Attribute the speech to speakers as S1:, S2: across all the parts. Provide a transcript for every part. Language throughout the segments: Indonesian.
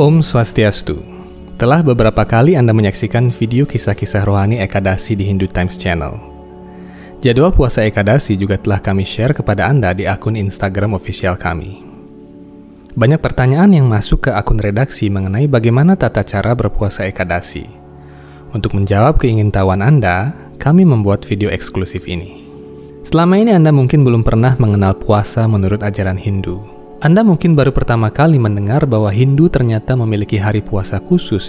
S1: Om Swastiastu. Telah beberapa kali Anda menyaksikan video kisah-kisah rohani Ekadasi di Hindu Times Channel. Jadwal puasa Ekadasi juga telah kami share kepada Anda di akun Instagram official kami. Banyak pertanyaan yang masuk ke akun redaksi mengenai bagaimana tata cara berpuasa Ekadasi. Untuk menjawab keingintahuan Anda, kami membuat video eksklusif ini. Selama ini Anda mungkin belum pernah mengenal puasa menurut ajaran Hindu, anda mungkin baru pertama kali mendengar bahwa Hindu ternyata memiliki hari puasa khusus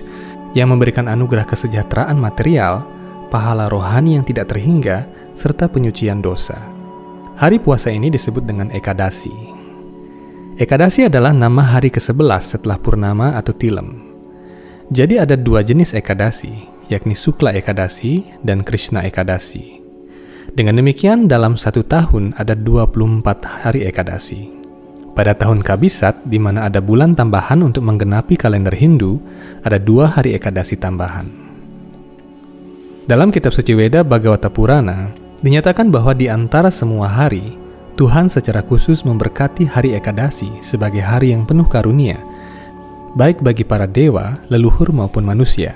S1: yang memberikan anugerah kesejahteraan material, pahala rohani yang tidak terhingga, serta penyucian dosa. Hari puasa ini disebut dengan Ekadasi. Ekadasi adalah nama hari ke-11 setelah Purnama atau Tilem. Jadi ada dua jenis Ekadasi, yakni Sukla Ekadasi dan Krishna Ekadasi. Dengan demikian, dalam satu tahun ada 24 hari Ekadasi. Pada tahun Kabisat, di mana ada bulan tambahan untuk menggenapi kalender Hindu, ada dua hari Ekadasi tambahan. Dalam kitab suci Weda Bhagavata Purana, dinyatakan bahwa di antara semua hari, Tuhan secara khusus memberkati hari Ekadasi sebagai hari yang penuh karunia, baik bagi para dewa, leluhur maupun manusia.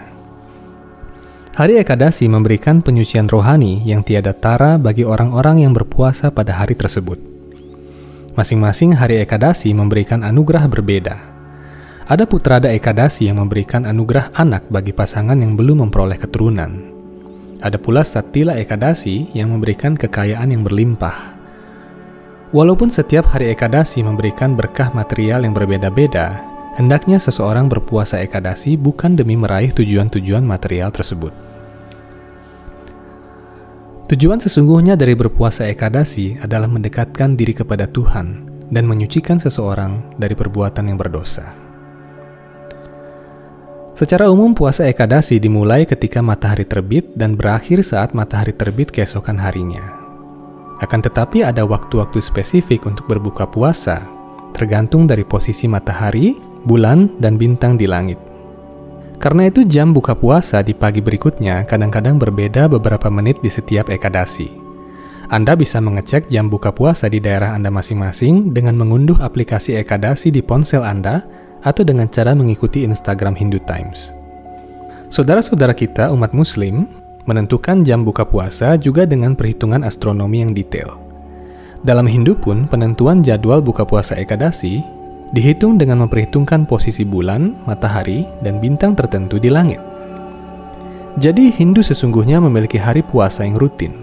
S1: Hari Ekadasi memberikan penyucian rohani yang tiada tara bagi orang-orang yang berpuasa pada hari tersebut. Masing-masing hari Ekadasi memberikan anugerah berbeda. Ada Putrada Ekadasi yang memberikan anugerah anak bagi pasangan yang belum memperoleh keturunan. Ada pula Satila Ekadasi yang memberikan kekayaan yang berlimpah. Walaupun setiap hari Ekadasi memberikan berkah material yang berbeda-beda, hendaknya seseorang berpuasa Ekadasi bukan demi meraih tujuan-tujuan material tersebut. Tujuan sesungguhnya dari berpuasa Ekadasi adalah mendekatkan diri kepada Tuhan dan menyucikan seseorang dari perbuatan yang berdosa. Secara umum puasa Ekadasi dimulai ketika matahari terbit dan berakhir saat matahari terbit keesokan harinya. Akan tetapi ada waktu-waktu spesifik untuk berbuka puasa, tergantung dari posisi matahari, bulan, dan bintang di langit. Karena itu jam buka puasa di pagi berikutnya kadang-kadang berbeda beberapa menit di setiap ekadasi. Anda bisa mengecek jam buka puasa di daerah Anda masing-masing dengan mengunduh aplikasi ekadasi di ponsel Anda atau dengan cara mengikuti Instagram Hindu Times. Saudara-saudara kita umat muslim menentukan jam buka puasa juga dengan perhitungan astronomi yang detail. Dalam Hindu pun, penentuan jadwal buka puasa ekadasi dihitung dengan memperhitungkan posisi bulan, matahari, dan bintang tertentu di langit. Jadi, Hindu sesungguhnya memiliki hari puasa yang rutin.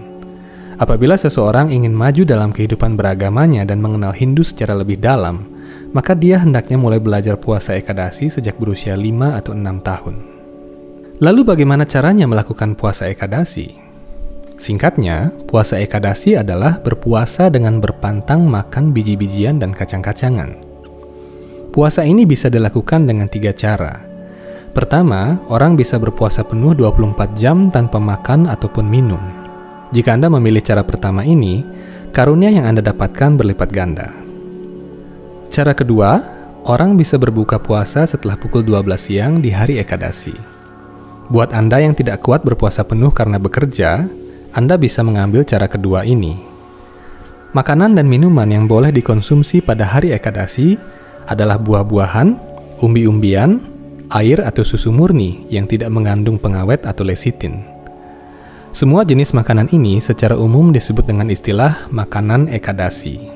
S1: Apabila seseorang ingin maju dalam kehidupan beragamanya dan mengenal Hindu secara lebih dalam, maka dia hendaknya mulai belajar puasa Ekadasi sejak berusia 5 atau 6 tahun. Lalu bagaimana caranya melakukan puasa Ekadasi? Singkatnya, puasa Ekadasi adalah berpuasa dengan berpantang makan biji-bijian dan kacang-kacangan. Puasa ini bisa dilakukan dengan tiga cara. Pertama, orang bisa berpuasa penuh 24 jam tanpa makan ataupun minum. Jika Anda memilih cara pertama ini, karunia yang Anda dapatkan berlipat ganda. Cara kedua, orang bisa berbuka puasa setelah pukul 12 siang di hari Ekadasi. Buat Anda yang tidak kuat berpuasa penuh karena bekerja, Anda bisa mengambil cara kedua ini. Makanan dan minuman yang boleh dikonsumsi pada hari Ekadasi adalah buah-buahan, umbi-umbian, air atau susu murni yang tidak mengandung pengawet atau lesitin. Semua jenis makanan ini secara umum disebut dengan istilah makanan ekadasi.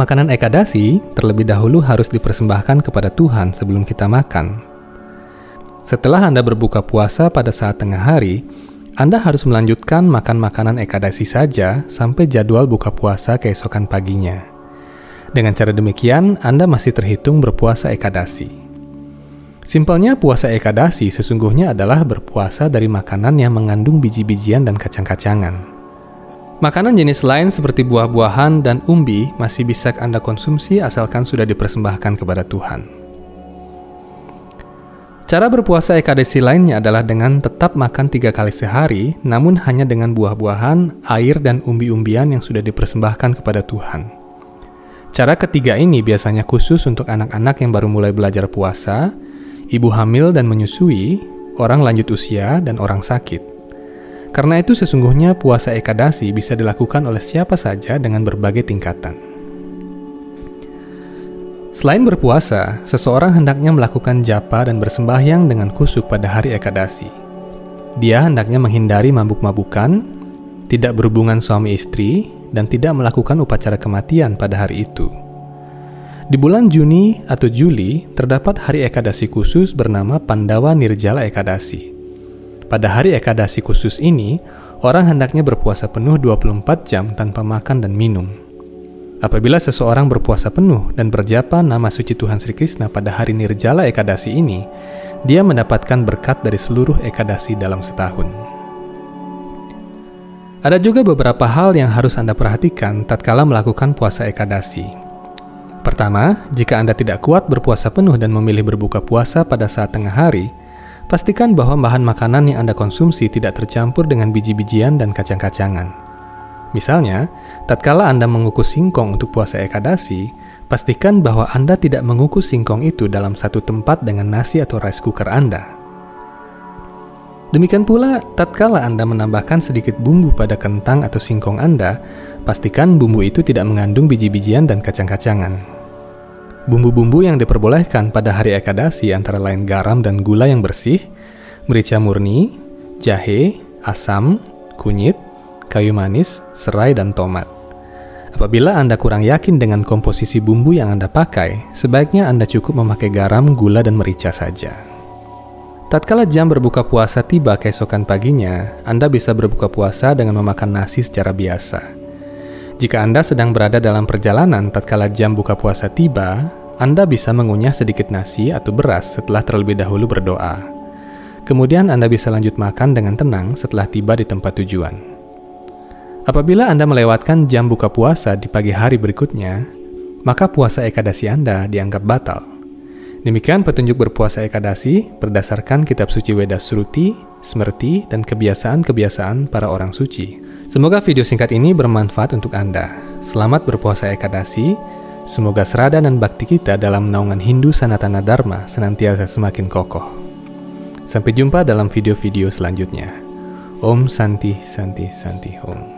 S1: Makanan ekadasi terlebih dahulu harus dipersembahkan kepada Tuhan sebelum kita makan. Setelah Anda berbuka puasa pada saat tengah hari, Anda harus melanjutkan makan makanan ekadasi saja sampai jadwal buka puasa keesokan paginya. Dengan cara demikian, Anda masih terhitung berpuasa ekadasi. Simpelnya, puasa ekadasi sesungguhnya adalah berpuasa dari makanan yang mengandung biji-bijian dan kacang-kacangan. Makanan jenis lain seperti buah-buahan dan umbi masih bisa Anda konsumsi asalkan sudah dipersembahkan kepada Tuhan. Cara berpuasa Ekadasi lainnya adalah dengan tetap makan tiga kali sehari, namun hanya dengan buah-buahan, air, dan umbi-umbian yang sudah dipersembahkan kepada Tuhan. Cara ketiga ini biasanya khusus untuk anak-anak yang baru mulai belajar puasa, ibu hamil dan menyusui, orang lanjut usia, dan orang sakit. Karena itu sesungguhnya puasa Ekadasi bisa dilakukan oleh siapa saja dengan berbagai tingkatan. Selain berpuasa, seseorang hendaknya melakukan japa dan bersembahyang dengan kusuk pada hari Ekadasi. Dia hendaknya menghindari mabuk-mabukan, tidak berhubungan suami istri, dan tidak melakukan upacara kematian pada hari itu. Di bulan Juni atau Juli, terdapat hari Ekadasi khusus bernama Pandawa Nirjala Ekadasi. Pada hari Ekadasi khusus ini, orang hendaknya berpuasa penuh 24 jam tanpa makan dan minum. Apabila seseorang berpuasa penuh dan berjapa nama suci Tuhan Sri Krishna pada hari Nirjala Ekadasi ini, dia mendapatkan berkat dari seluruh Ekadasi dalam setahun. Ada juga beberapa hal yang harus Anda perhatikan tatkala melakukan puasa Ekadasi. Pertama, jika Anda tidak kuat berpuasa penuh dan memilih berbuka puasa pada saat tengah hari, pastikan bahwa bahan makanan yang Anda konsumsi tidak tercampur dengan biji-bijian dan kacang-kacangan. Misalnya, tatkala Anda mengukus singkong untuk puasa Ekadasi, pastikan bahwa Anda tidak mengukus singkong itu dalam satu tempat dengan nasi atau rice cooker Anda. Demikian pula, tatkala Anda menambahkan sedikit bumbu pada kentang atau singkong Anda, pastikan bumbu itu tidak mengandung biji-bijian dan kacang-kacangan. Bumbu-bumbu yang diperbolehkan pada hari Ekadasi antara lain garam dan gula yang bersih, merica murni, jahe, asam, kunyit, kayu manis, serai, dan tomat. Apabila Anda kurang yakin dengan komposisi bumbu yang Anda pakai, sebaiknya Anda cukup memakai garam, gula, dan merica saja. Tatkala jam berbuka puasa tiba keesokan paginya, Anda bisa berbuka puasa dengan memakan nasi secara biasa. Jika Anda sedang berada dalam perjalanan tatkala jam buka puasa tiba, Anda bisa mengunyah sedikit nasi atau beras setelah terlebih dahulu berdoa. Kemudian Anda bisa lanjut makan dengan tenang setelah tiba di tempat tujuan. Apabila Anda melewatkan jam buka puasa di pagi hari berikutnya, maka puasa Ekadasi Anda dianggap batal. Demikian petunjuk berpuasa Ekadasi berdasarkan kitab suci Weda Sruti, Smerti, dan kebiasaan-kebiasaan para orang suci. Semoga video singkat ini bermanfaat untuk Anda. Selamat berpuasa Ekadasi. Semoga serada dan bakti kita dalam naungan Hindu Sanatana Dharma senantiasa semakin kokoh. Sampai jumpa dalam video-video selanjutnya. Om Santi Santi Santi Om.